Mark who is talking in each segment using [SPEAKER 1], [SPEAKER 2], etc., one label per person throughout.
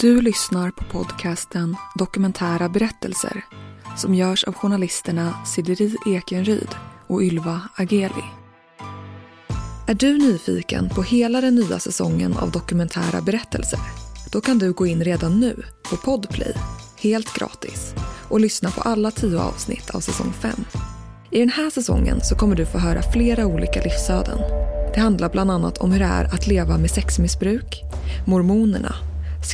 [SPEAKER 1] Du lyssnar på podcasten Dokumentära berättelser som görs av journalisterna Sideri Ekenryd och Ylva Ageli. Är du nyfiken på hela den nya säsongen av dokumentära berättelser? Då kan du gå in redan nu på Podplay, helt gratis, och lyssna på alla tio avsnitt av säsong 5. I den här säsongen så kommer du få höra flera olika livsöden. Det handlar bland annat om hur det är att leva med sexmissbruk, mormonerna,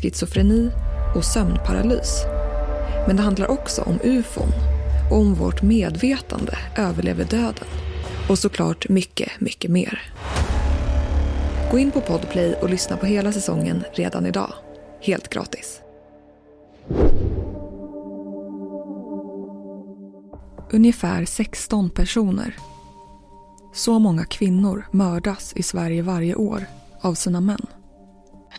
[SPEAKER 1] schizofreni och sömnparalys. Men det handlar också om ufon och om vårt medvetande överlever döden. Och såklart mycket, mycket mer. Gå in på Podplay och lyssna på hela säsongen redan idag. Helt gratis. Ungefär 16 personer. Så många kvinnor mördas i Sverige varje år av sina män.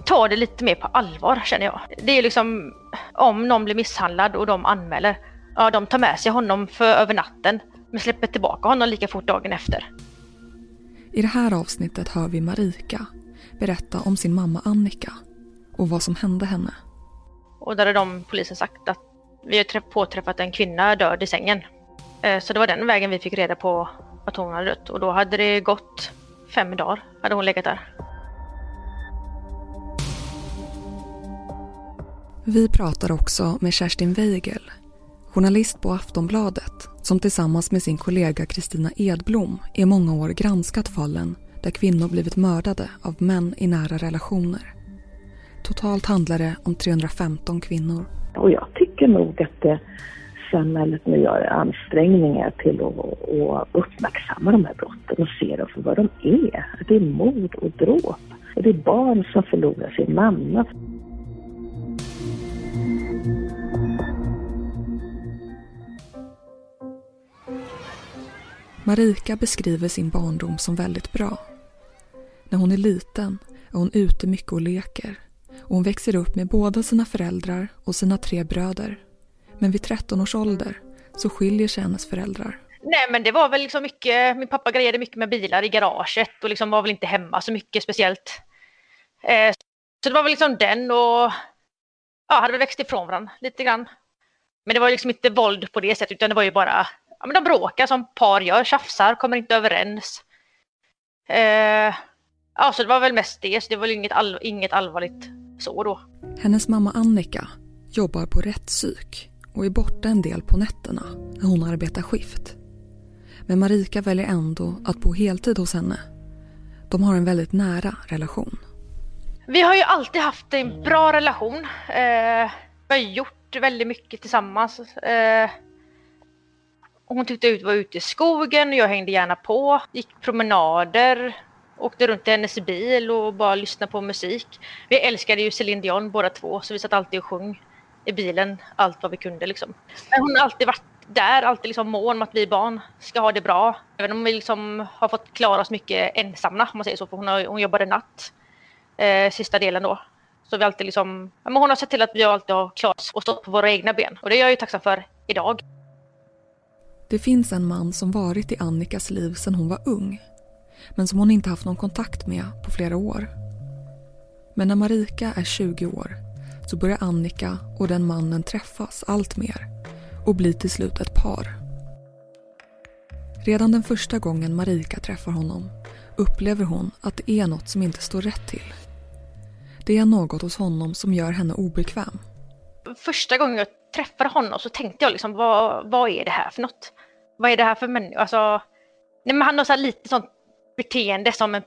[SPEAKER 2] Ta det lite mer på allvar känner jag. Det är liksom om någon blir misshandlad och de anmäler. Ja, de tar med sig honom för över natten men släpper tillbaka honom lika fort dagen efter.
[SPEAKER 1] I det här avsnittet hör vi Marika berätta om sin mamma Annika och vad som hände henne.
[SPEAKER 2] Och där har de polisen sagt att vi har påträffat en kvinna död i sängen. Eh, så det var den vägen vi fick reda på att hon hade dött och då hade det gått fem dagar hade hon legat där.
[SPEAKER 1] Vi pratar också med Kerstin Weigel, journalist på Aftonbladet som tillsammans med sin kollega Kristina Edblom i många år granskat fallen där kvinnor blivit mördade av män i nära relationer. Totalt handlar det om 315 kvinnor.
[SPEAKER 3] Och jag tycker nog att det, samhället nu gör ansträngningar till att, att uppmärksamma de här brotten och se dem för vad de är. Det är mord och dråp. Det är barn som förlorar sin mamma.
[SPEAKER 1] Marika beskriver sin barndom som väldigt bra. När hon är liten är hon ute mycket och leker och hon växer upp med båda sina föräldrar och sina tre bröder. Men vid 13 års ålder så skiljer sig hennes föräldrar.
[SPEAKER 2] Nej men det var väl liksom mycket, min pappa grejade mycket med bilar i garaget och liksom var väl inte hemma så mycket speciellt. Eh, så det var väl liksom den och ja, hade väl växt ifrån varandra lite grann. Men det var liksom inte våld på det sättet utan det var ju bara ja, men de bråkar som par gör, tjafsar, kommer inte överens. Eh, ja, så det var väl mest det, så det var inget, all, inget allvarligt så då.
[SPEAKER 1] Hennes mamma Annika jobbar på rättspsyk och är borta en del på nätterna när hon arbetar skift. Men Marika väljer ändå att bo heltid hos henne. De har en väldigt nära relation.
[SPEAKER 2] Vi har ju alltid haft en bra relation. Eh, vi har gjort väldigt mycket tillsammans. Eh, hon tyckte ut var ute i skogen och jag hängde gärna på. Gick promenader, åkte runt i hennes bil och bara lyssnade på musik. Vi älskade ju Céline Dion båda två så vi satt alltid och sjöng i bilen allt vad vi kunde liksom. Men hon har alltid varit där, alltid liksom mån om att vi barn ska ha det bra. Även om vi liksom har fått klara oss mycket ensamma om man säger så, för hon, har, hon jobbade natt eh, sista delen då. Så vi alltid liksom, ja, men hon har sett till att vi alltid har klarat oss och stått på våra egna ben och det är jag ju tacksam för idag.
[SPEAKER 1] Det finns en man som varit i Annikas liv sedan hon var ung men som hon inte haft någon kontakt med på flera år. Men när Marika är 20 år så börjar Annika och den mannen träffas allt mer och blir till slut ett par. Redan den första gången Marika träffar honom upplever hon att det är något som inte står rätt till. Det är något hos honom som gör henne obekväm.
[SPEAKER 2] Första gången jag träffade honom så tänkte jag liksom vad, vad är det här för något? Vad är det här för människa? Alltså, nej men han har så lite sånt beteende som en,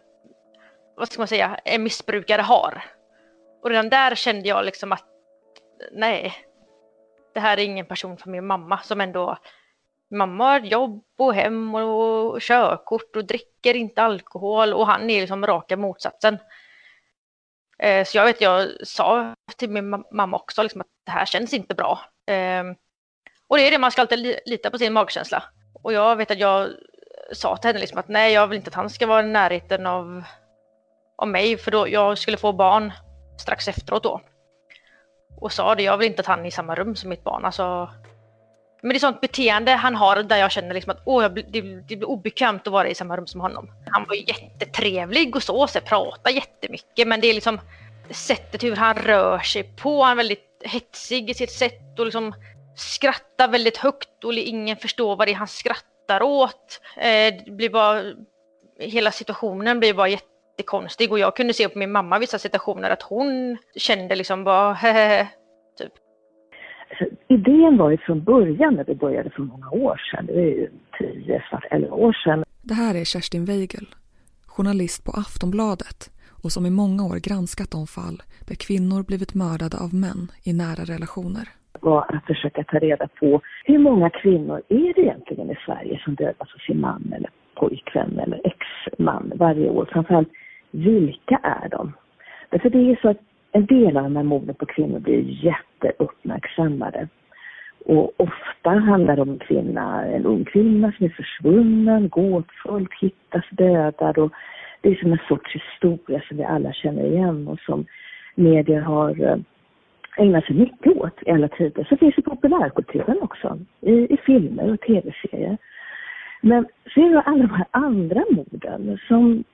[SPEAKER 2] vad ska man säga, en missbrukare har. Och redan där kände jag liksom att nej, det här är ingen person för min mamma som ändå Mamma har jobb och hem och körkort och dricker inte alkohol och han är liksom raka motsatsen. Eh, så jag vet, jag sa till min mamma också liksom att det här känns inte bra. Ehm, och det är det, man ska alltid lita på sin magkänsla. Och jag vet att jag sa till henne liksom att nej, jag vill inte att han ska vara i närheten av, av mig för då jag skulle få barn strax efteråt då. Och sa det, jag vill inte att han är i samma rum som mitt barn. Alltså, men det är sånt beteende han har där jag känner liksom att åh, jag blir, det, det blir obekvämt att vara i samma rum som honom. Han var jättetrevlig och så, så pratade jättemycket men det är liksom sättet hur han rör sig på. Han är väldigt hetsig i sitt sätt och liksom skrattar väldigt högt och ingen förstår vad det är han skrattar åt. Eh, det blir bara, hela situationen blir bara jättekonstig och jag kunde se på min mamma vissa situationer att hon kände liksom bara hehehe, typ.
[SPEAKER 3] Alltså, idén var ju från början när vi började för många år sedan, det är ju 10, snart 11 år sedan.
[SPEAKER 1] Det här är Kerstin Weigel, journalist på Aftonbladet och som i många år granskat de fall där kvinnor blivit mördade av män i nära relationer
[SPEAKER 3] var att försöka ta reda på hur många kvinnor är det egentligen i Sverige som dödas av sin man eller pojkvän eller ex-man varje år. Framförallt, vilka är de? Därför det är så att en del av de här morden på kvinnor blir jätteuppmärksammade. Och ofta handlar det om en kvinna, en ung kvinna som är försvunnen, gåtfullt, hittas dödad och det är som en sorts historia som vi alla känner igen och som medier har eh, ägnat sig mycket åt i alla tider. Så finns det populärkulturen också, i, i filmer och tv-serier. Men så är det alla de här andra morden som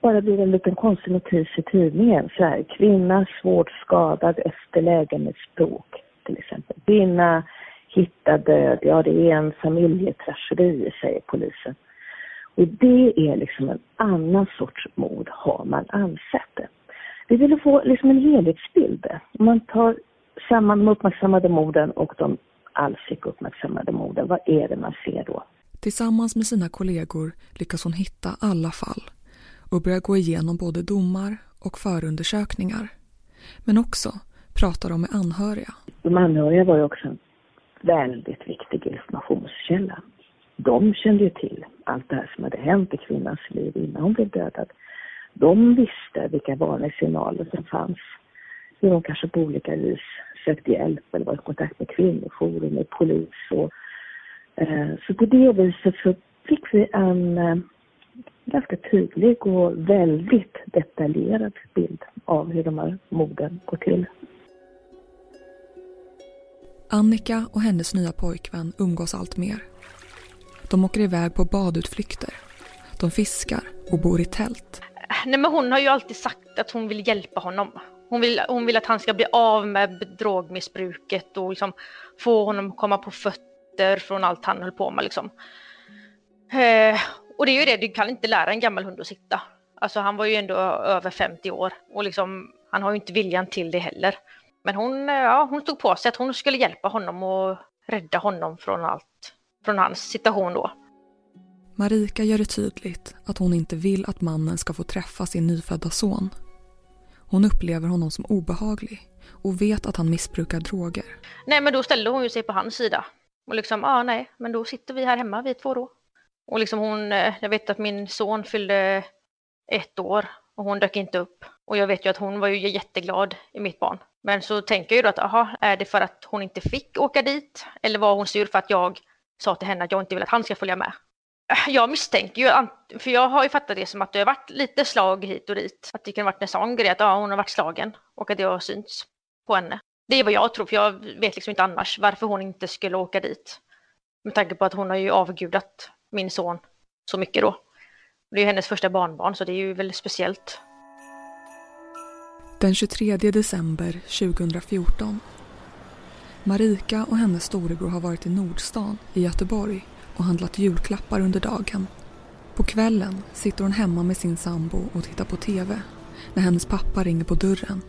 [SPEAKER 3] bara blir en liten konstig notis i tidningen. Så här, kvinna svårt skadad efter lägenhetsbråk till exempel. Kvinna hittad död, ja det är en familjetragedi säger polisen. Och det är liksom en annan sorts mord har man ansett det. Vi ville få liksom en helhetsbild. Om man tar samman de uppmärksammade morden och de alls icke uppmärksammade morden, vad är det man ser då?
[SPEAKER 1] Tillsammans med sina kollegor lyckas hon hitta alla fall och börjar gå igenom både domar och förundersökningar. Men också pratar de med anhöriga.
[SPEAKER 3] De anhöriga var ju också en väldigt viktig informationskälla. De kände ju till allt det här som hade hänt i kvinnans liv innan hon blev dödad. De visste vilka varningssignaler som fanns. Hur hon kanske på olika vis sökte hjälp eller var i kontakt med kvinnojourer, med polis och eh, så på det viset så fick vi en eh, ganska tydlig och väldigt detaljerad bild av hur de här morden går till.
[SPEAKER 1] Annika och hennes nya pojkvän umgås allt mer. De åker iväg på badutflykter. De fiskar och bor i tält.
[SPEAKER 2] Nej men hon har ju alltid sagt att hon vill hjälpa honom. Hon vill, hon vill att han ska bli av med drogmissbruket och liksom få honom att komma på fötter från allt han höll på med liksom. Eh, och det är ju det, du kan inte lära en gammal hund att sitta. Alltså han var ju ändå över 50 år och liksom han har ju inte viljan till det heller. Men hon, eh, ja, hon tog på sig att hon skulle hjälpa honom och rädda honom från allt, från hans situation då.
[SPEAKER 1] Marika gör det tydligt att hon inte vill att mannen ska få träffa sin nyfödda son. Hon upplever honom som obehaglig och vet att han missbrukar droger.
[SPEAKER 2] Nej, men då ställde hon ju sig på hans sida. Och liksom, ja ah, nej, men då sitter vi här hemma vi två då. Och liksom hon, eh, jag vet att min son fyllde ett år och hon dök inte upp. Och jag vet ju att hon var ju jätteglad i mitt barn. Men så tänker jag ju då att, aha, är det för att hon inte fick åka dit? Eller var hon sur för att jag sa till henne att jag inte vill att han ska följa med? Äh, jag misstänker ju, för jag har ju fattat det som att det har varit lite slag hit och dit. Att det kan ha varit en sån grej att ja, hon har varit slagen och att det har synts på henne. Det är vad jag tror, för jag vet liksom inte annars varför hon inte skulle åka dit. Med tanke på att hon har ju avgudat min son så mycket då. Det är ju hennes första barnbarn så det är ju väldigt speciellt.
[SPEAKER 1] Den 23 december 2014. Marika och hennes storebror har varit i Nordstan i Göteborg och handlat julklappar under dagen. På kvällen sitter hon hemma med sin sambo och tittar på TV när hennes pappa ringer på dörren.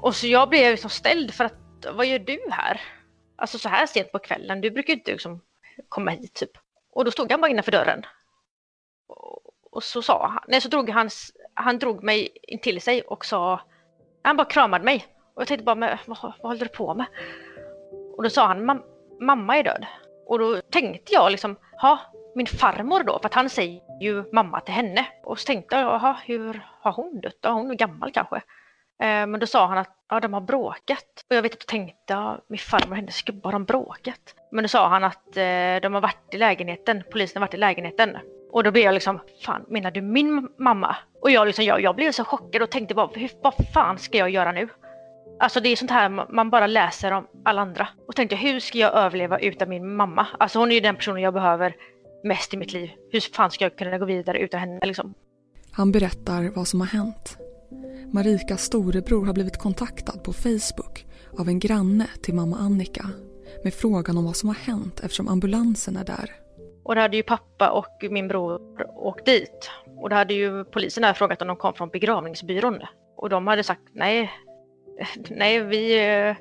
[SPEAKER 2] Och så jag blev liksom ställd för att vad gör du här? Alltså så här sent på kvällen, du brukar ju inte liksom komma hit typ. Och då stod han bara innanför dörren. Och så sa han, nej så drog han, han drog mig in till sig och sa, han bara kramade mig. Och jag tänkte bara, men, vad, vad håller du på med? Och då sa han, mamma är död. Och då tänkte jag liksom, ha min farmor då, för att han säger ju mamma till henne. Och så tänkte jag, jaha, hur har hon dött? Ja, hon är gammal kanske. Eh, men då sa han att ja, de har bråkat. Och jag vet att jag tänkte, ja, min farmor och hennes gubbe, har de bråkat. Men då sa han att eh, de har varit i lägenheten, polisen har varit i lägenheten. Och då blev jag liksom, fan menar du min mamma? Och jag, liksom, jag, jag blev så chockad och tänkte bara, hur, vad fan ska jag göra nu? Alltså det är sånt här man bara läser om alla andra. Och tänkte hur ska jag överleva utan min mamma? Alltså hon är ju den personen jag behöver mest i mitt liv. Hur fan ska jag kunna gå vidare utan henne liksom?
[SPEAKER 1] Han berättar vad som har hänt. Marikas storebror har blivit kontaktad på Facebook av en granne till mamma Annika med frågan om vad som har hänt eftersom ambulansen är där.
[SPEAKER 2] Och då hade ju pappa och min bror åkt dit. Och då hade ju polisen där frågat om de kom från begravningsbyrån. Och de hade sagt nej, nej vi, eh,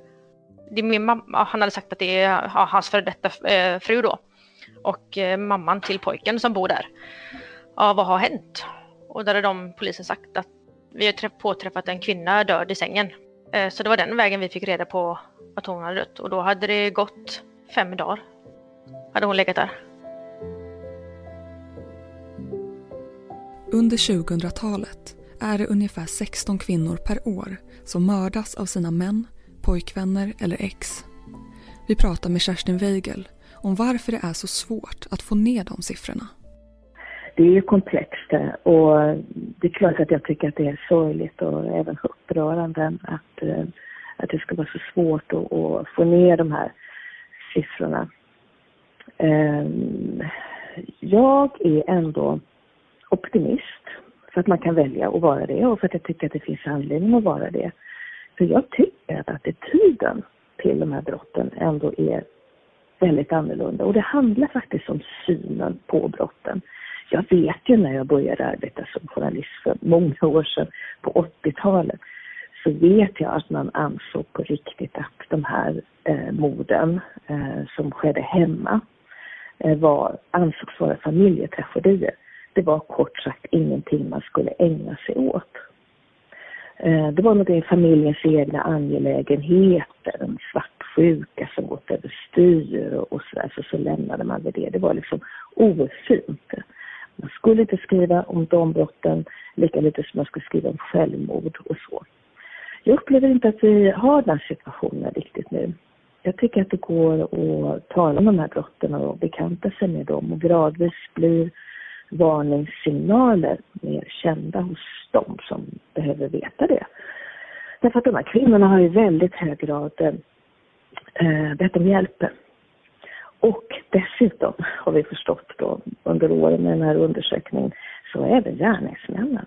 [SPEAKER 2] det är min mamma, han hade sagt att det är ja, hans före detta eh, fru då. Och eh, mamman till pojken som bor där. Ja, vad har hänt? Och där har de polisen sagt att vi har påträffat en kvinna död i sängen. Så det var den vägen vi fick reda på att hon hade dött. Och då hade det gått fem dagar. Hade hon legat där.
[SPEAKER 1] Under 2000-talet är det ungefär 16 kvinnor per år som mördas av sina män, pojkvänner eller ex. Vi pratar med Kerstin Weigel om varför det är så svårt att få ner de siffrorna.
[SPEAKER 3] Det är ju komplext och det är klart att jag tycker att det är sorgligt och även upprörande att, eh, att det ska vara så svårt att, att få ner de här siffrorna. Ehm, jag är ändå optimist för att man kan välja att vara det och för att jag tycker att det finns anledning att vara det. För jag tycker att attityden till de här brotten ändå är väldigt annorlunda och det handlar faktiskt om synen på brotten. Jag vet ju när jag började arbeta som journalist för många år sedan på 80-talet så vet jag att man ansåg på riktigt att de här eh, morden eh, som skedde hemma eh, var, ansågs vara familjetragedier det var kort sagt ingenting man skulle ägna sig åt. Eh, det var något i familjens egna angelägenheter, en svartsjuka som gått överstyr och, så sådär, så, så lämnade man det. Det var liksom ofint. Man skulle inte skriva om de brotten lika lite som man skulle skriva om självmord och så. Jag upplever inte att vi har den situationen riktigt nu. Jag tycker att det går att tala om de här brotten och bekanta sig med dem och gradvis blir varningssignaler mer kända hos dem som behöver veta det. Därför att de här kvinnorna har i väldigt hög grad eh, bett om hjälp. Och dessutom har vi förstått då under åren med den här undersökningen så är även gärningsmännen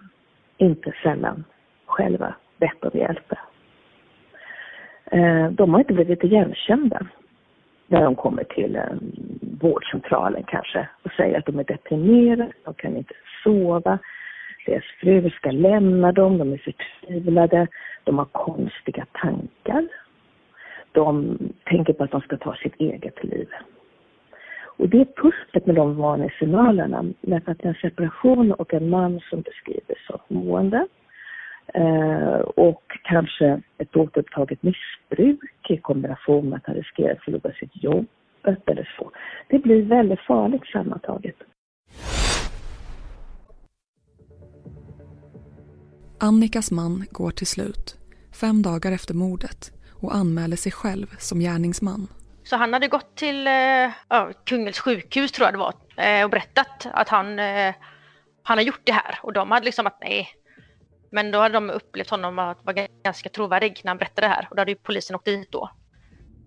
[SPEAKER 3] inte sällan själva bett om hjälp. Eh, de har inte blivit igenkända när de kommer till eh, vårdcentralen kanske och säger att de är deprimerade, de kan inte sova, deras fru ska lämna dem, de är förtvivlade, de har konstiga tankar. De tänker på att de ska ta sitt eget liv. Och det är pusslet med de varningssignalerna, därför att en separation och en man som beskriver som mående och kanske ett återupptaget missbruk i kombination med att han riskerar att förlora sitt jobb eller så. Det blir väldigt farligt sammantaget.
[SPEAKER 1] Annikas man går till slut, fem dagar efter mordet och anmäler sig själv som gärningsman.
[SPEAKER 2] Så han hade gått till eh, Kungälvs sjukhus tror jag det var eh, och berättat att han, eh, han har gjort det här och de hade liksom att nej, men då hade de upplevt honom att vara ganska trovärdig när han berättade det här och då hade ju polisen åkt dit då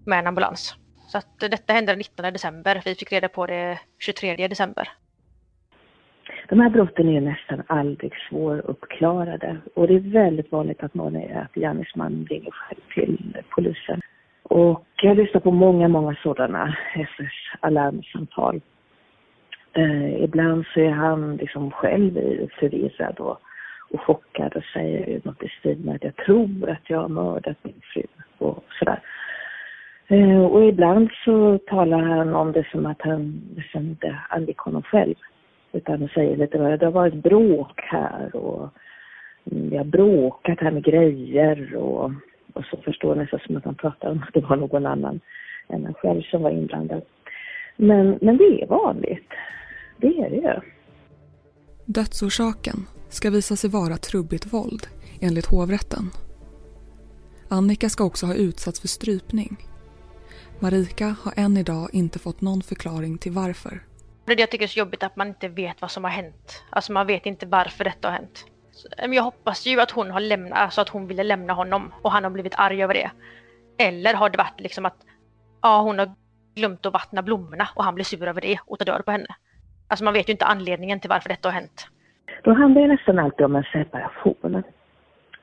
[SPEAKER 2] med en ambulans. Så att detta hände den 19 december. Vi fick reda på det 23 december.
[SPEAKER 3] De här brotten är nästan aldrig svåruppklarade och det är väldigt vanligt att någon är att gärningsmannen ringer själv till polisen. Och jag lyssnar på många, många sådana SS alarmsamtal. Eh, ibland så är han liksom själv förvirrad och och chockad och säger något i stil med att jag tror att jag har mördat min fru och sådär. Eh, och ibland så talar han om det som att han liksom inte angick honom själv. Utan han säger lite vad det har varit bråk här och mm, vi har bråkat här med grejer och, och så förstår nästan som att han pratar om att det var någon annan än han själv som var inblandad. Men, men det är vanligt. Det är det ju.
[SPEAKER 1] Dödsorsaken ska visa sig vara trubbigt våld enligt hovrätten. Annika ska också ha utsatts för strypning. Marika har än idag inte fått någon förklaring till varför.
[SPEAKER 2] Det är det jag tycker är så jobbigt att man inte vet vad som har hänt. Alltså man vet inte varför detta har hänt. Eh, jag hoppas ju att hon har lämnat, alltså att hon ville lämna honom och han har blivit arg över det. Eller har det varit liksom att ja, hon har glömt att vattna blommorna och han blir sur över det och tar död på henne. Alltså man vet ju inte anledningen till varför detta har hänt.
[SPEAKER 3] Då handlar det nästan alltid om en separation.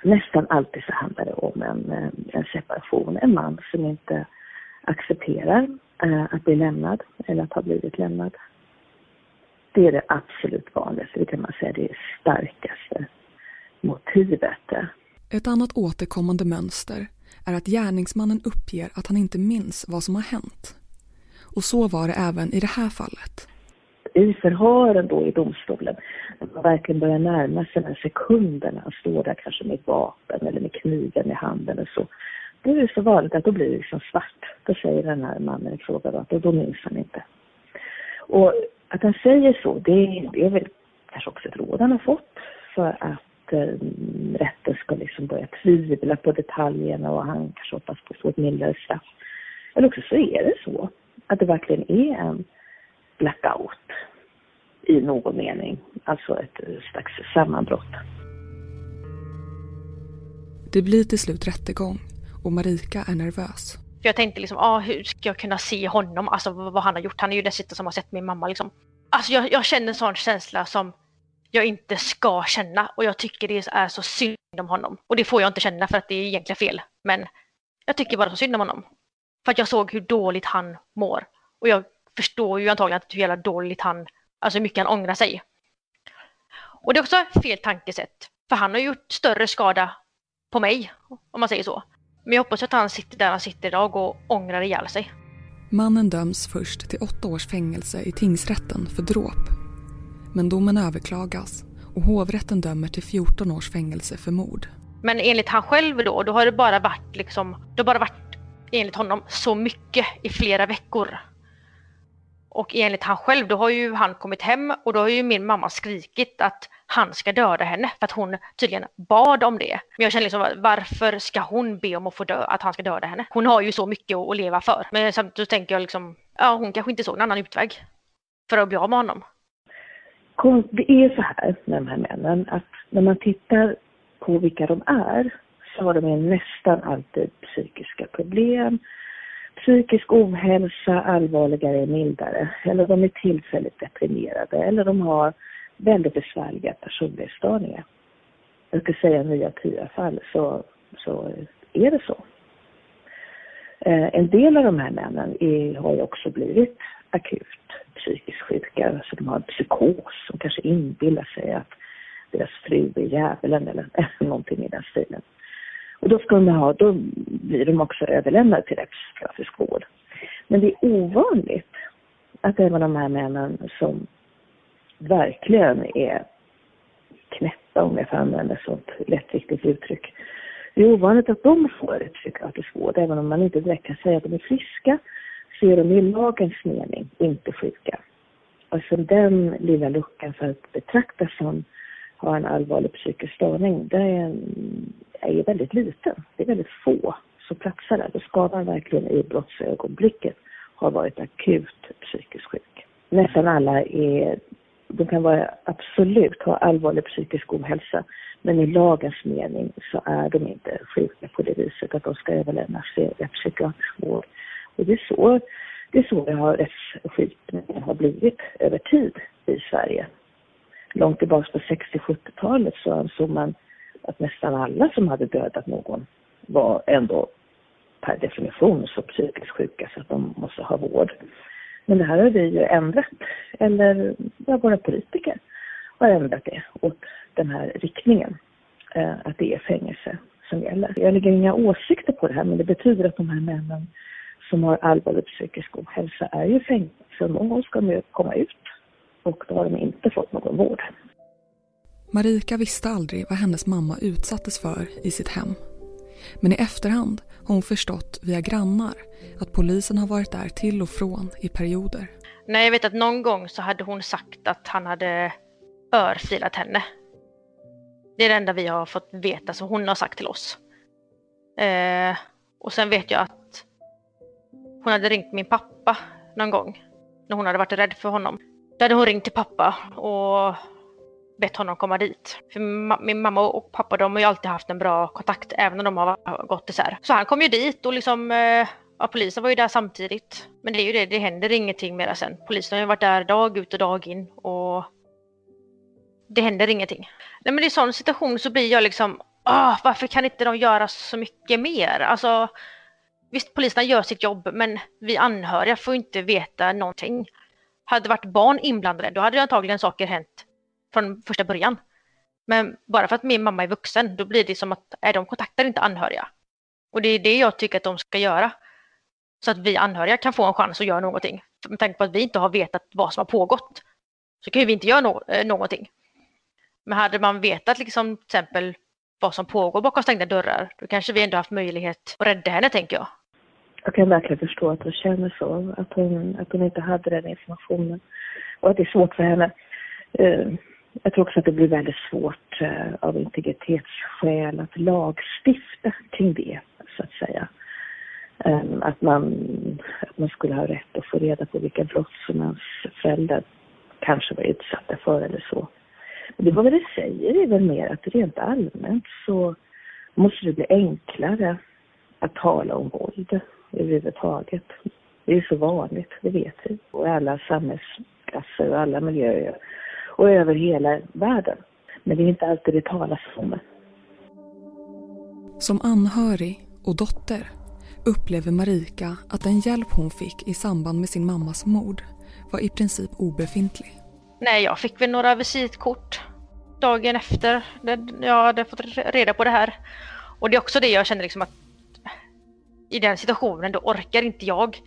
[SPEAKER 3] nästan alltid så handlar det om en, eh, en separation. En man som inte accepterar eh, att bli lämnad eller att ha blivit lämnad. Det är det absolut vanligaste, det kan man säga, det starkaste motivet.
[SPEAKER 1] Ett annat återkommande mönster är att gärningsmannen uppger att han inte minns vad som har hänt. Och så var det även i det här fallet.
[SPEAKER 3] I förhören då i domstolen, när man verkligen börjar närma sig den sekunden, när han står där kanske med vapen eller med kniven i handen och så, då är det så vanligt att då blir det liksom svart. Då säger den här mannen i fråga att då minns han inte. Och att han säger så, det, det är väl kanske också ett råd han har fått för att eh, rätten ska liksom börja tvivla på detaljerna och han kanske hoppas på att få ett mildare straff. Eller också så är det så att det verkligen är en blackout i någon mening, alltså ett slags sammanbrott.
[SPEAKER 1] Det blir till slut rättegång och Marika är nervös.
[SPEAKER 2] jag tänkte liksom, ah, hur ska jag kunna se honom, alltså vad han har gjort? Han är ju dessutom som har sett min mamma liksom. Alltså jag, jag känner en sån känsla som jag inte ska känna och jag tycker det är så synd om honom. Och det får jag inte känna för att det är egentligen fel. Men jag tycker bara så synd om honom. För att jag såg hur dåligt han mår. Och jag förstår ju antagligen hur jävla dåligt han, alltså hur mycket han ångrar sig. Och det är också fel tankesätt. För han har gjort större skada på mig, om man säger så. Men jag hoppas att han sitter där han sitter idag och ångrar ihjäl sig.
[SPEAKER 1] Mannen döms först till åtta års fängelse i tingsrätten för dråp. Men domen överklagas och hovrätten dömer till 14 års fängelse för mord.
[SPEAKER 2] Men enligt han själv då, då har det bara varit liksom, det har bara varit enligt honom så mycket i flera veckor. Och enligt han själv, då har ju han kommit hem och då har ju min mamma skrikit att han ska döda henne för att hon tydligen bad om det. Men jag känner liksom varför ska hon be om att få dö, att han ska döda henne? Hon har ju så mycket att leva för. Men samtidigt tänker jag liksom, ja hon kanske inte såg någon annan utväg för att bli av med honom.
[SPEAKER 3] Det är så här med de här männen att när man tittar på vilka de är så har de nästan alltid psykiska problem psykisk ohälsa, allvarligare, mildare. Eller de är tillfälligt deprimerade eller de har väldigt besvärliga personlighetsstörningar. Jag skulle säga nya tio fall så, så är det så. Eh, en del av de här männen är, har ju också blivit akut psykiskt sjuka. Alltså de har psykos och kanske inbillar sig att deras fru är djävulen eller någonting i den stilen. Och då, ska de ha, då blir de också överlämnade till rättspsykiatrisk vård. Men det är ovanligt att även de här männen som verkligen är knäppa, om jag får använda ett sånt lättviktigt uttryck. Det är ovanligt att de får ett psykiatrisk vård, även om man inte direkt kan säga att de är friska, så är de i lagens mening inte sjuka. Alltså den lilla luckan för att betraktas som ha en allvarlig psykisk störning, det är, en är väldigt liten. Det är väldigt få som platsar där. Då ska man verkligen i brottsögonblicket ha varit akut psykiskt sjuk. Nästan alla är, de kan vara absolut ha allvarlig psykisk ohälsa, men i lagens mening så är de inte sjuka på det viset att de ska överlämnas till psykiatrisk vård. Och det är så det är så det har rättsskipningen har blivit över tid i Sverige långt tillbaka på 60-70-talet så ansåg man att nästan alla som hade dödat någon var ändå per definition så psykiskt sjuka så att de måste ha vård. Men det här har vi ju ändrat, eller ja, våra politiker har ändrat det åt den här riktningen, eh, att det är fängelse som gäller. Jag lägger inga åsikter på det här men det betyder att de här männen som har allvarlig psykisk ohälsa är ju fängelse. Någon gång ska de ju komma ut och då har de inte fått någon vård.
[SPEAKER 1] Marika visste aldrig vad hennes mamma utsattes för i sitt hem. Men i efterhand har hon förstått via grannar att polisen har varit där till och från i perioder.
[SPEAKER 2] Nej, jag vet att någon gång så hade hon sagt att han hade örfilat henne. Det är det enda vi har fått veta som hon har sagt till oss. Eh, och sen vet jag att hon hade ringt min pappa någon gång när hon hade varit rädd för honom. Då hade hon ringt till pappa och bett honom komma dit. För min mamma och pappa de har ju alltid haft en bra kontakt även om de har gått isär. Så han kom ju dit och liksom eh, Ja, polisen var ju där samtidigt. Men det är ju det, det händer ingenting mera sen. Polisen har ju varit där dag ut och dag in och det händer ingenting. Nej men i sån situation så blir jag liksom, ah, varför kan inte de göra så mycket mer? Alltså, visst, poliserna gör sitt jobb, men vi anhöriga får inte veta någonting. Hade det varit barn inblandade, då hade antagligen saker hänt från första början. Men bara för att min mamma är vuxen, då blir det som att är de kontaktar inte anhöriga. Och det är det jag tycker att de ska göra. Så att vi anhöriga kan få en chans att göra någonting. Med tanke på att vi inte har vetat vad som har pågått så kan ju vi inte göra no eh, någonting. Men hade man vetat liksom till exempel vad som pågår bakom stängda dörrar, då kanske vi ändå haft möjlighet att rädda henne, tänker jag.
[SPEAKER 3] Jag kan verkligen förstå att hon känner så, att hon, att hon inte hade den informationen och att det är svårt för henne. Uh jag tror också att det blir väldigt svårt eh, av integritetsskäl att lagstifta kring det, så att säga. Ehm, att man, att man skulle ha rätt att få reda på vilka brott som ens föräldrar kanske var utsatta för eller så. Men det vad det säger är väl mer att rent allmänt så måste det bli enklare att tala om våld överhuvudtaget. Det är ju så vanligt, det vet vi. Och i alla samhällsklasser och alla miljöer och över hela världen. Men det är inte alltid det talas om det.
[SPEAKER 1] Som anhörig och dotter upplever Marika att den hjälp hon fick i samband med sin mammas mord var i princip obefintlig.
[SPEAKER 2] Nej, jag fick väl några visitkort dagen efter jag hade fått reda på det här. Och det är också det jag känner liksom att i den situationen då orkar inte jag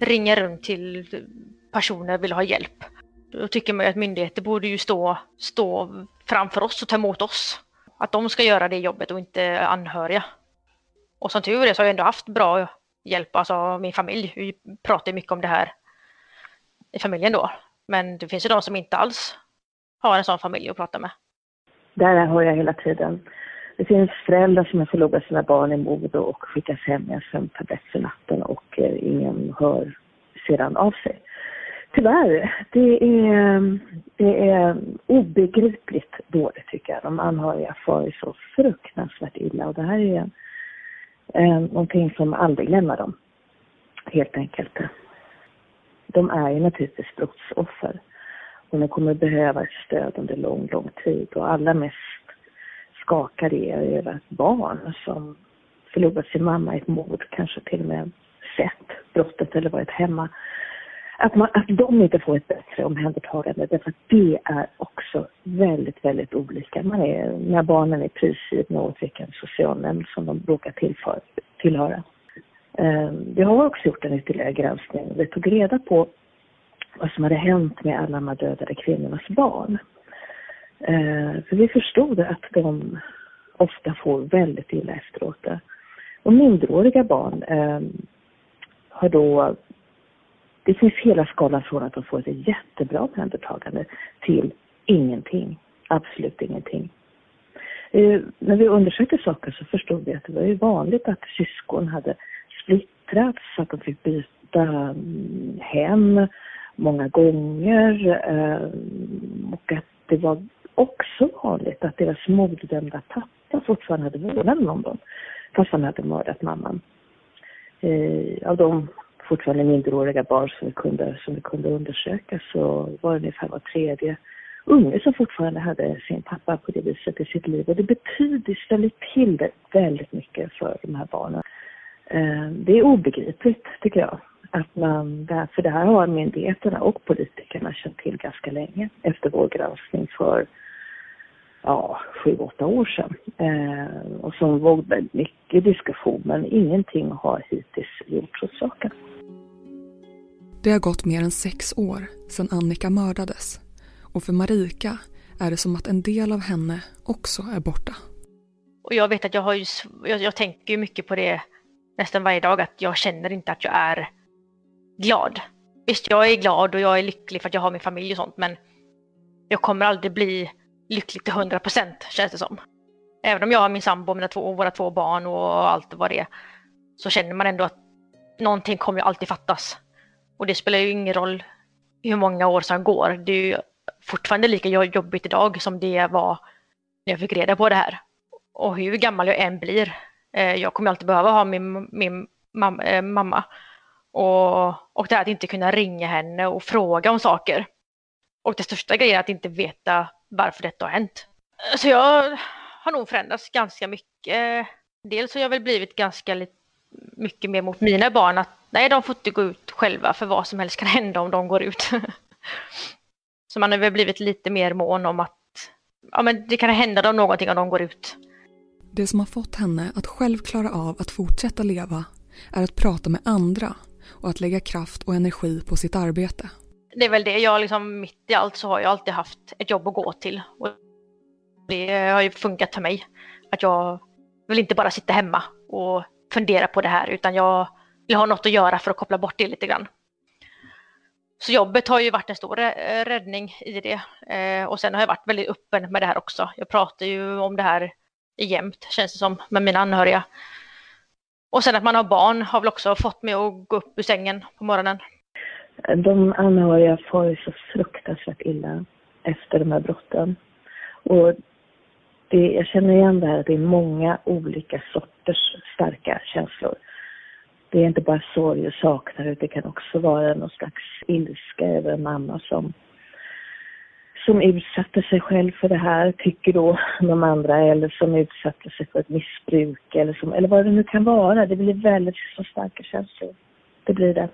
[SPEAKER 2] ringa runt till personer och vill ha hjälp. Då tycker man ju att myndigheter borde ju stå, stå framför oss och ta emot oss. Att de ska göra det jobbet och inte anhöriga. Och som tur är så har jag ändå haft bra hjälp, alltså min familj. Vi pratar mycket om det här i familjen då. Men det finns ju de som inte alls har en sån familj att prata med.
[SPEAKER 3] Där har jag hela tiden. Det finns föräldrar som har förlorat sina barn i mord och skickas hem med en sömntablett för natten och eh, ingen hör sedan av sig. Tyvärr, det är, det är obegripligt dåligt tycker jag. De anhöriga far så fruktansvärt illa och det här är eh, någonting som aldrig lämnar dem. Helt enkelt. De är ju naturligtvis brottsoffer och de kommer behöva ett stöd under lång, lång tid och allra mest skakar det över ett barn som förlorat sin mamma i ett mord, kanske till och med sett brottet eller varit hemma att, man, att de inte får ett bättre omhändertagande därför att det är också väldigt, väldigt olika. Man är, när barnen är prisgivna åt vilken socialnämnd som de råkar tillför, tillhöra. Ehm, vi har också gjort en ytterligare granskning. Vi tog reda på vad som hade hänt med alla de här dödade kvinnornas barn. Ehm, för vi förstod att de ofta får väldigt illa efteråt. Och minderåriga barn ehm, har då det finns hela skalan från att de får ett jättebra omhändertagande till ingenting. Absolut ingenting. Eh, när vi undersökte saker så förstod vi att det var ju vanligt att syskon hade splittrats, att de fick byta mm, hem många gånger eh, och att det var också vanligt att deras morddömda pappa fortfarande hade vårdnaden om dem fast han hade mördat mamman. Eh, av de fortfarande minderåriga barn som vi kunde, som vi kunde undersöka så var det ungefär var tredje unge som fortfarande hade sin pappa på det viset i sitt liv. Och det betyder, ställer till det väldigt mycket för de här barnen. Eh, det är obegripligt tycker jag. Att man, för det här har myndigheterna och politikerna känt till ganska länge efter vår granskning för ja, sju, åtta år sedan. Eh, och som var mycket diskussion men ingenting har hittills gjorts åt saken.
[SPEAKER 1] Det har gått mer än sex år sedan Annika mördades och för Marika är det som att en del av henne också är borta.
[SPEAKER 2] Och jag vet att jag har ju, jag, jag tänker mycket på det nästan varje dag, att jag känner inte att jag är glad. Visst, jag är glad och jag är lycklig för att jag har min familj och sånt, men jag kommer aldrig bli lycklig till 100 procent, känns det som. Även om jag har min sambo, mina två, våra två barn och allt vad det är, så känner man ändå att någonting kommer ju alltid fattas. Och det spelar ju ingen roll hur många år som går. Det är ju fortfarande lika jobbigt idag som det var när jag fick reda på det här. Och hur gammal jag än blir, eh, jag kommer alltid behöva ha min, min eh, mamma. Och, och det här att inte kunna ringa henne och fråga om saker. Och det största grejen är att inte veta varför detta har hänt. Så jag har nog förändrats ganska mycket. Dels har jag väl blivit ganska lite mycket mer mot mina barn att nej, de får inte gå ut själva för vad som helst kan hända om de går ut. Så man har väl blivit lite mer mån om att ja, men det kan hända dem någonting om de går ut.
[SPEAKER 1] Det som har fått henne att själv klara av att fortsätta leva är att prata med andra och att lägga kraft och energi på sitt arbete.
[SPEAKER 2] Det är väl det, jag liksom mitt i allt så har jag alltid haft ett jobb att gå till. Och det har ju funkat för mig. Att jag vill inte bara sitta hemma och fundera på det här utan jag vill ha något att göra för att koppla bort det lite grann. Så jobbet har ju varit en stor eh, räddning i det. Eh, och sen har jag varit väldigt öppen med det här också. Jag pratar ju om det här jämt, känns det som, med mina anhöriga. Och sen att man har barn har väl också fått mig att gå upp ur sängen på morgonen.
[SPEAKER 3] De anhöriga får ju så fruktansvärt illa efter de här brotten. Och det, jag känner igen det här att det är många olika sorters starka känslor. Det är inte bara sorg och saknad, det kan också vara någon slags ilska över en mamma som som utsatte sig själv för det här, tycker då de andra, eller som utsatte sig för ett missbruk eller, som, eller vad det nu kan vara. Det blir väldigt så starka känslor. Det blir det.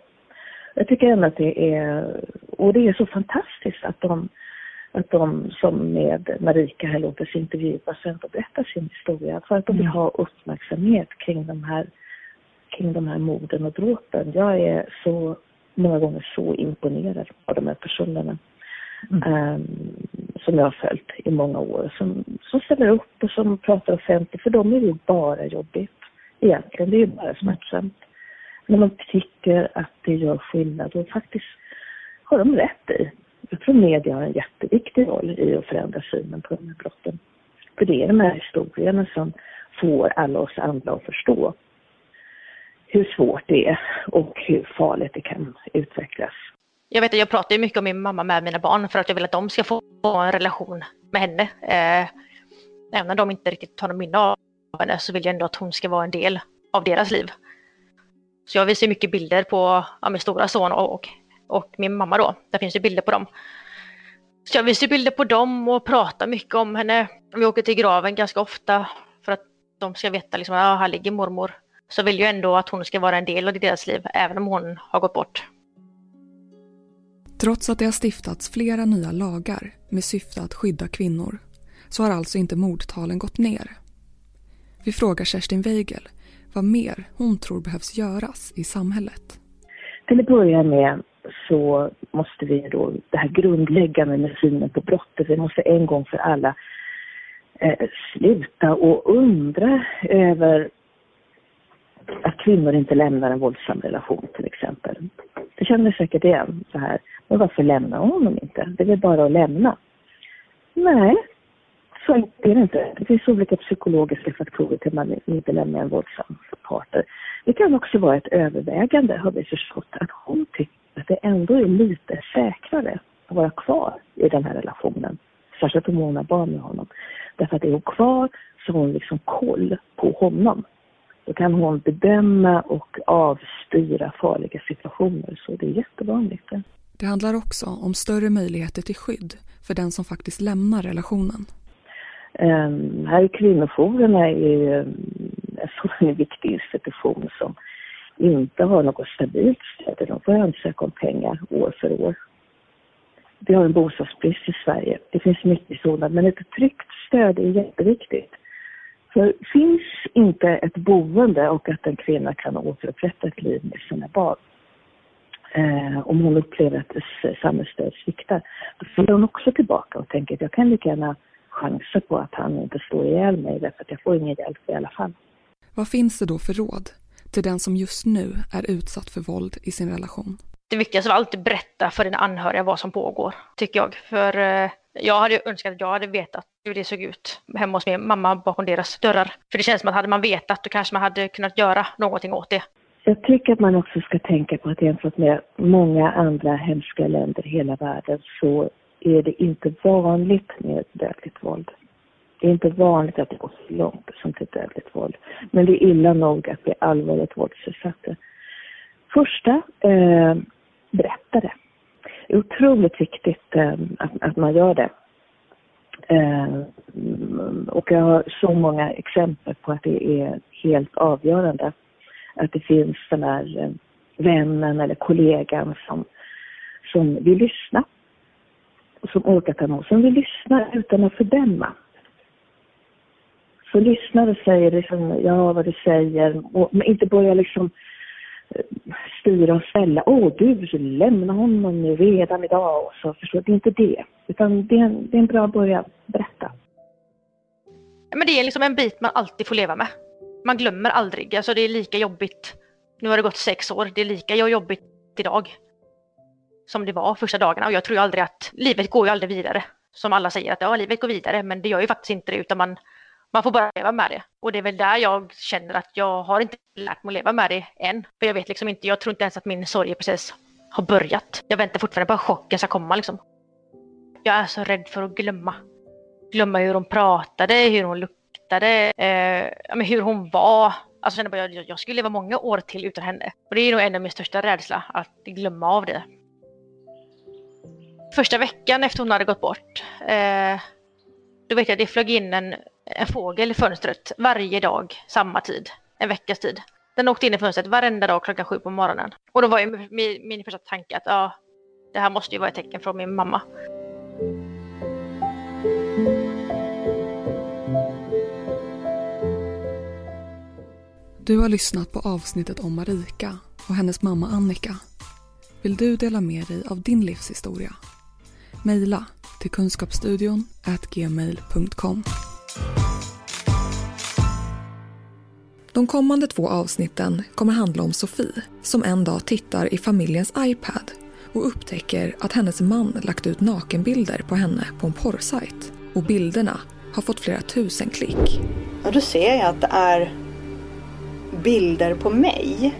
[SPEAKER 3] Jag tycker ändå att det är, och det är så fantastiskt att de, att de som med Marika här låter sig intervjuas och ändå berättar sin historia för att de vill ha uppmärksamhet kring de här, kring de här morden och dråpen. Jag är så, många gånger så imponerad av de här personerna mm. um, som jag har följt i många år. Som, som ställer upp och som pratar offentligt. För dem är det ju bara jobbigt egentligen. Det är ju bara smärtsamt. När man tycker att det gör skillnad och faktiskt har de rätt i. Jag tror media har en jätteviktig roll i att förändra synen på de här brotten. För det är de här historierna som får alla oss andra att förstå hur svårt det är och hur farligt det kan utvecklas.
[SPEAKER 2] Jag vet att jag pratar mycket om min mamma med mina barn för att jag vill att de ska få en relation med henne. Eh, även om de inte riktigt tar någon minne av henne så vill jag ändå att hon ska vara en del av deras liv. Så jag visar mycket bilder på ja, min stora son och, och, min mamma då. Där finns det bilder på dem. Så jag visar bilder på dem och pratar mycket om henne. Vi åker till graven ganska ofta för att de ska veta liksom, ja, här ligger mormor. Så vill jag ändå att hon ska vara en del av deras liv, även om hon har gått bort.
[SPEAKER 1] Trots att det har stiftats flera nya lagar med syfte att skydda kvinnor så har alltså inte mordtalen gått ner. Vi frågar Kerstin Weigel vad mer hon tror behövs göras i samhället.
[SPEAKER 3] Till att börja med så måste vi då, det här grundläggande med synen på brottet, vi måste en gång för alla eh, sluta och undra över att kvinnor inte lämnar en våldsam relation till exempel. Det känner säkert igen så här. Men varför lämnar hon honom inte? Det är väl bara att lämna? Nej, så är det inte. Det finns olika psykologiska faktorer till att man inte lämnar en våldsam partner. Det kan också vara ett övervägande, har vi förstått, att hon tycker att det ändå är lite säkrare att vara kvar i den här relationen. Särskilt om hon har barn med honom. Därför att är hon kvar så har hon liksom koll på honom. Då kan hon bedöma och avstyra farliga situationer. Så det är jättevanligt.
[SPEAKER 1] Det handlar också om större möjligheter till skydd för den som faktiskt lämnar relationen.
[SPEAKER 3] Um, här är kvinnojourerna är en sån viktig institution som inte har något stabilt stöd. De får ansöka om pengar år för år. Vi har en bostadsbrist i Sverige. Det finns mycket sådant, men ett tryggt stöd är jätteviktigt. För finns inte ett boende och att en kvinna kan återupprätta ett liv med sina barn, eh, om hon upplever att samhällsstöd sviktar, då faller hon också tillbaka och tänker att jag kan lika gärna chansa på att han inte slår ihjäl mig därför att jag får ingen hjälp i alla fall.
[SPEAKER 1] Vad finns det då för råd till den som just nu är utsatt för våld i sin relation?
[SPEAKER 2] Det viktigaste var alltid berätta för dina anhöriga vad som pågår, tycker jag. För eh, jag hade önskat att jag hade vetat hur det såg ut hemma hos min mamma bakom deras dörrar. För det känns som att hade man vetat då kanske man hade kunnat göra någonting åt det.
[SPEAKER 3] Jag tycker att man också ska tänka på att jämfört med många andra hemska länder i hela världen så är det inte vanligt med dödligt våld. Det är inte vanligt att det går så långt som till dödligt våld. Men det är illa nog att bli allvarligt våldsutsatta. Första, eh, berätta det. Det är otroligt viktigt eh, att, att man gör det. Eh, och jag har så många exempel på att det är helt avgörande att det finns den där eh, vännen eller kollegan som, som vill lyssna. Som orkar ta emot, som vill lyssna utan att fördöma. Så lyssnar och säger liksom, ja vad du säger, och, men inte börja liksom eh, styra och ställa. Åh du, lämna honom nu redan idag. Och så, förstår, det är inte det. Utan det är en, det är en bra början. Berätta.
[SPEAKER 2] Men det är liksom en bit man alltid får leva med. Man glömmer aldrig. Alltså det är lika jobbigt. Nu har det gått sex år. Det är lika jobbigt idag. Som det var första dagarna. Och jag tror ju aldrig att livet går ju aldrig vidare. Som alla säger att ja, livet går vidare. Men det gör ju faktiskt inte det. Utan man, man får bara leva med det. Och det är väl där jag känner att jag har inte lärt mig att leva med det än. För jag vet liksom inte. Jag tror inte ens att min sorgeprocess har börjat. Jag väntar fortfarande på att chocken ska komma liksom. Jag är så rädd för att glömma. Glömma hur hon pratade, hur hon luktade, eh, hur hon var. Alltså jag, bara, jag, jag skulle leva många år till utan henne. Och det är nog en av min största rädsla, att glömma av det. Första veckan efter hon hade gått bort, eh, då vet jag att det flög in en, en fågel i fönstret varje dag, samma tid, en veckas tid. Den åkte in i fönstret varenda dag klockan sju på morgonen. Och då var ju min, min första tanke att ja, det här måste ju vara ett tecken från min mamma.
[SPEAKER 1] Du har lyssnat på avsnittet om Marika och hennes mamma Annika. Vill du dela med dig av din livshistoria? Mejla till kunskapsstudion gmail.com. De kommande två avsnitten kommer handla om Sofie som en dag tittar i familjens iPad och upptäcker att hennes man lagt ut nakenbilder på henne på en porrsajt. Och bilderna har fått flera tusen klick.
[SPEAKER 4] Ja, då ser jag att det är bilder på mig.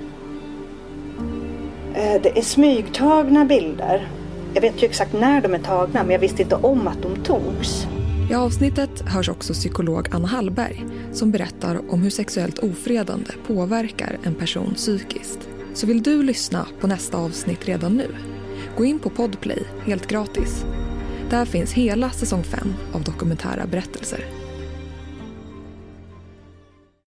[SPEAKER 4] Eh, det är smygtagna bilder. Jag vet ju exakt när de är tagna men jag visste inte om att de togs.
[SPEAKER 1] I avsnittet hörs också psykolog Anna Hallberg som berättar om hur sexuellt ofredande påverkar en person psykiskt. Så vill du lyssna på nästa avsnitt redan nu? Gå in på Podplay helt gratis. Där finns hela säsong 5 av dokumentära berättelser.